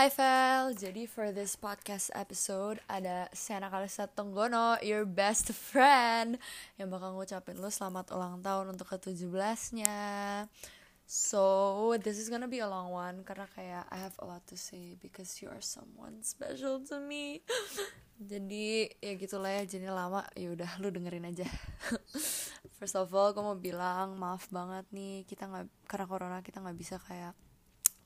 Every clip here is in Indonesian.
Hai Vel, jadi for this podcast episode ada Sena Kalisa Tenggono, your best friend Yang bakal ngucapin lu selamat ulang tahun untuk ke-17-nya So, this is gonna be a long one Karena kayak I have a lot to say Because you are someone special to me. Jadi ya gitulah ya, jadi lama ya udah lu dengerin aja. First of all, gue mau bilang maaf banget nih Kita nggak karena corona kita nggak bisa kayak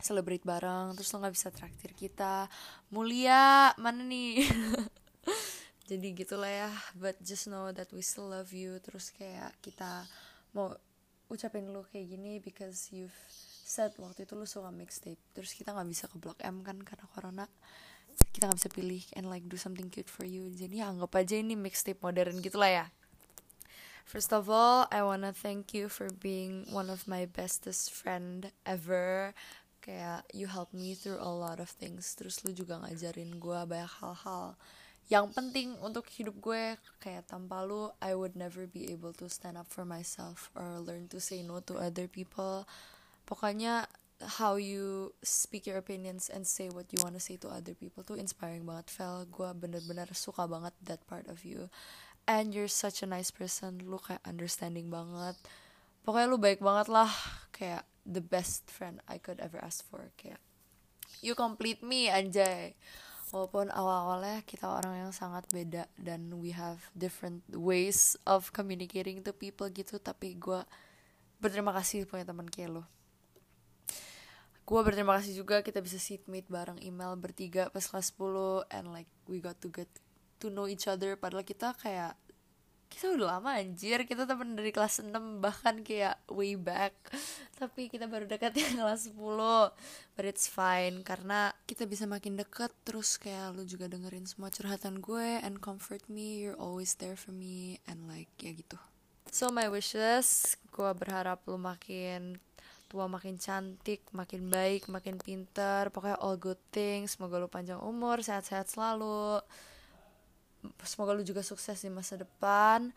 celebrate bareng terus lo nggak bisa traktir kita. Mulia mana nih? Jadi gitulah ya but just know that we still love you. Terus kayak kita mau ucapin lu kayak gini because you've said waktu itu lu suka mixtape. Terus kita nggak bisa ke blok M kan karena corona. Kita nggak bisa pilih and like do something cute for you. Jadi ya anggap aja ini mixtape modern gitulah ya. First of all, I wanna thank you for being one of my bestest friend ever kayak you help me through a lot of things terus lu juga ngajarin gue banyak hal-hal. Yang penting untuk hidup gue kayak tanpa lu I would never be able to stand up for myself or learn to say no to other people. Pokoknya how you speak your opinions and say what you wanna say to other people tuh inspiring banget Vel gue bener-bener suka banget that part of you. And you're such a nice person lu kayak understanding banget. Pokoknya lu baik banget lah kayak the best friend I could ever ask for kayak. You complete me anjay. Walaupun awal-awalnya kita orang yang sangat beda dan we have different ways of communicating to people gitu tapi gue berterima kasih punya teman kayak lo. Gue berterima kasih juga kita bisa sit bareng email bertiga pas kelas 10 and like we got to get to know each other. Padahal kita kayak kita udah lama anjir. Kita temen dari kelas 6 bahkan kayak way back. Tapi kita baru dekat yang kelas 10 but it's fine karena kita bisa makin deket. Terus kayak lu juga dengerin semua curhatan gue and comfort me. You're always there for me and like ya gitu. So my wishes gue berharap lu makin tua makin cantik, makin baik, makin pinter, pokoknya all good things. Semoga lu panjang umur, sehat-sehat selalu semoga lu juga sukses di masa depan.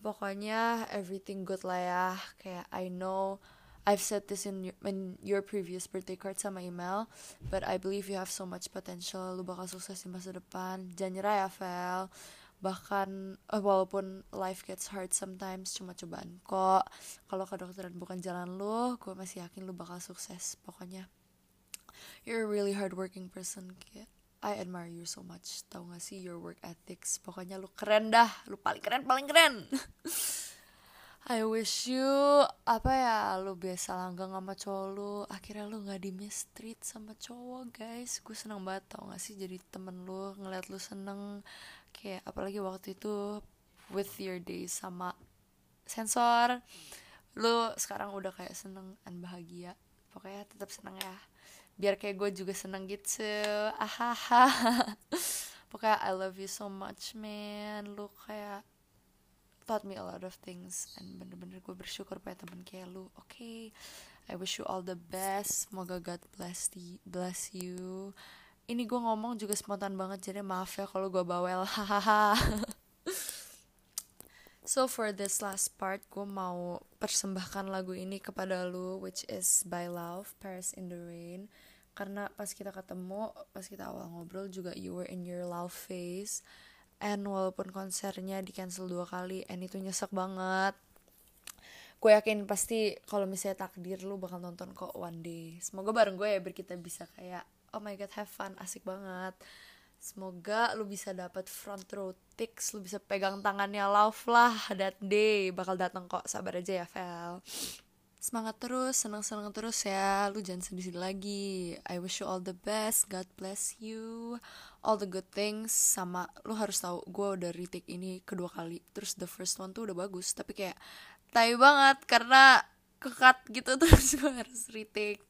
Pokoknya everything good lah ya. Kayak I know I've said this in your, in your previous birthday card sama email but I believe you have so much potential. Lu bakal sukses di masa depan. Jangan nyerah ya Vel. Bahkan uh, walaupun life gets hard sometimes cuma cobaan kok. Kalau kedokteran bukan jalan lu gue masih yakin lu bakal sukses pokoknya. You're a really hardworking person kayak I admire you so much. Tau gak sih your work ethics? Pokoknya lu keren dah. Lu paling keren paling keren. I wish you Apa ya Lu biasa langgang sama cowok lu. Akhirnya lu gak di mistreat sama cowok guys. Gue seneng banget tau gak sih? Jadi temen lu Ngeliat lu seneng. Kayak apalagi waktu itu With your days sama Sensor. Lu sekarang udah kayak seneng Dan bahagia. Pokoknya tetap seneng ya biar kayak gue juga seneng gitu. Ahaha. Pokoknya I love you so much man. Lu kayak taught me a lot of things. And bener-bener gue bersyukur punya temen kayak lu. Oke. Okay. I wish you all the best. Semoga God bless the, bless you. Ini gue ngomong juga spontan banget jadi maaf ya kalau gue bawel. Hahaha. So for this last part, gue mau persembahkan lagu ini kepada lu, which is by Love, Paris in the Rain. Karena pas kita ketemu, pas kita awal ngobrol juga you were in your love phase. And walaupun konsernya di cancel dua kali, and itu nyesek banget. Gue yakin pasti kalau misalnya takdir lu bakal nonton kok one day. Semoga bareng gue ya biar kita bisa kayak, oh my god have fun, asik banget. Semoga lu bisa dapat front row tics, lu bisa pegang tangannya love lah that day bakal datang kok. Sabar aja ya, Vel. Semangat terus, senang-senang terus ya. Lu jangan sedih lagi. I wish you all the best. God bless you. All the good things sama lu harus tahu gue udah retake ini kedua kali. Terus the first one tuh udah bagus, tapi kayak tai banget karena kekat gitu terus gue harus retake.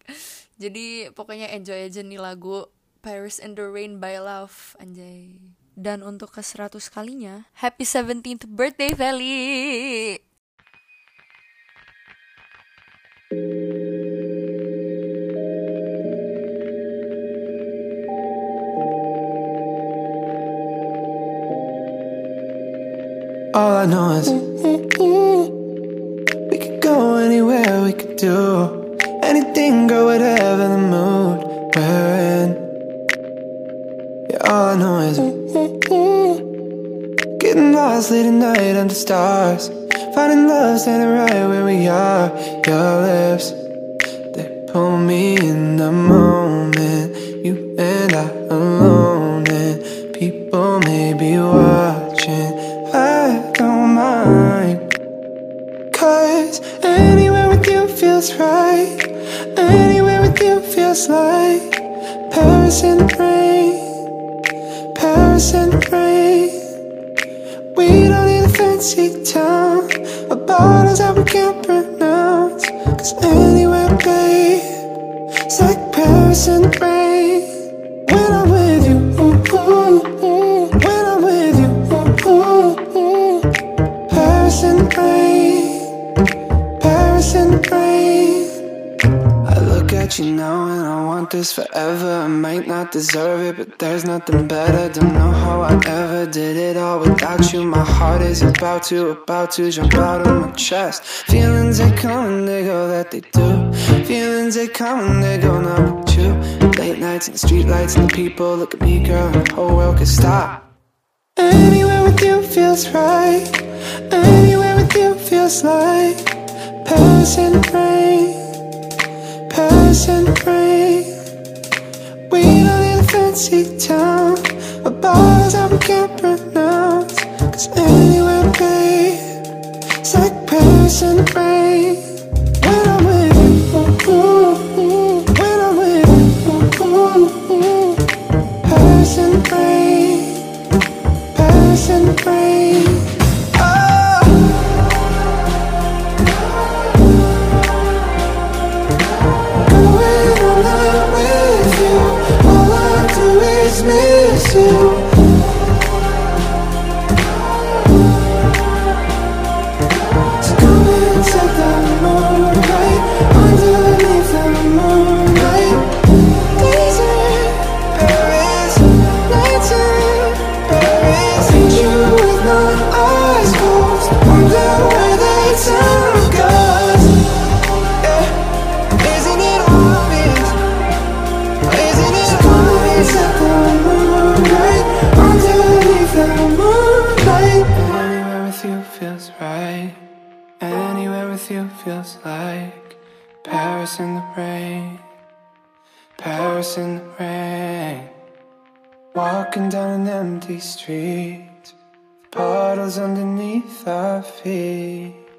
Jadi pokoknya enjoy aja nih lagu Paris in the Rain by Love anjay dan untuk ke 100 kalinya happy 17th birthday Feli All I know is we could go anywhere, we could do anything, go whatever the mood we're in. Yeah, All I know is getting lost late at night under stars. Finding love standing right where we are. Your lips, they pull me in the moment. You and I alone, and people may be watching. I don't mind. Cause anywhere with you feels right. Anywhere with you feels like Paris in the rain. Paris in the rain. Fancy town or bottles that we can't pronounce. Cause anywhere, babe, it's like Paris the rain. This forever. I might not deserve it, but there's nothing better. Don't know how I ever did it all without you. My heart is about to, about to jump out of my chest. Feelings they come and they go, that they do. Feelings they come and they go, not with you. Late nights and street lights and the people look at me, girl, and the whole world could stop. Anywhere with you feels right. Anywhere with you feels like Paris the rain. Paris the rain. Fancy town bottles that we can't pronounce. Cause anywhere, babe, it's like Paris in the rain. When I'm with you, when I'm with you. Paris in the rain, Paris in the rain. to The rain. Walking down an empty street. Puddles underneath our feet.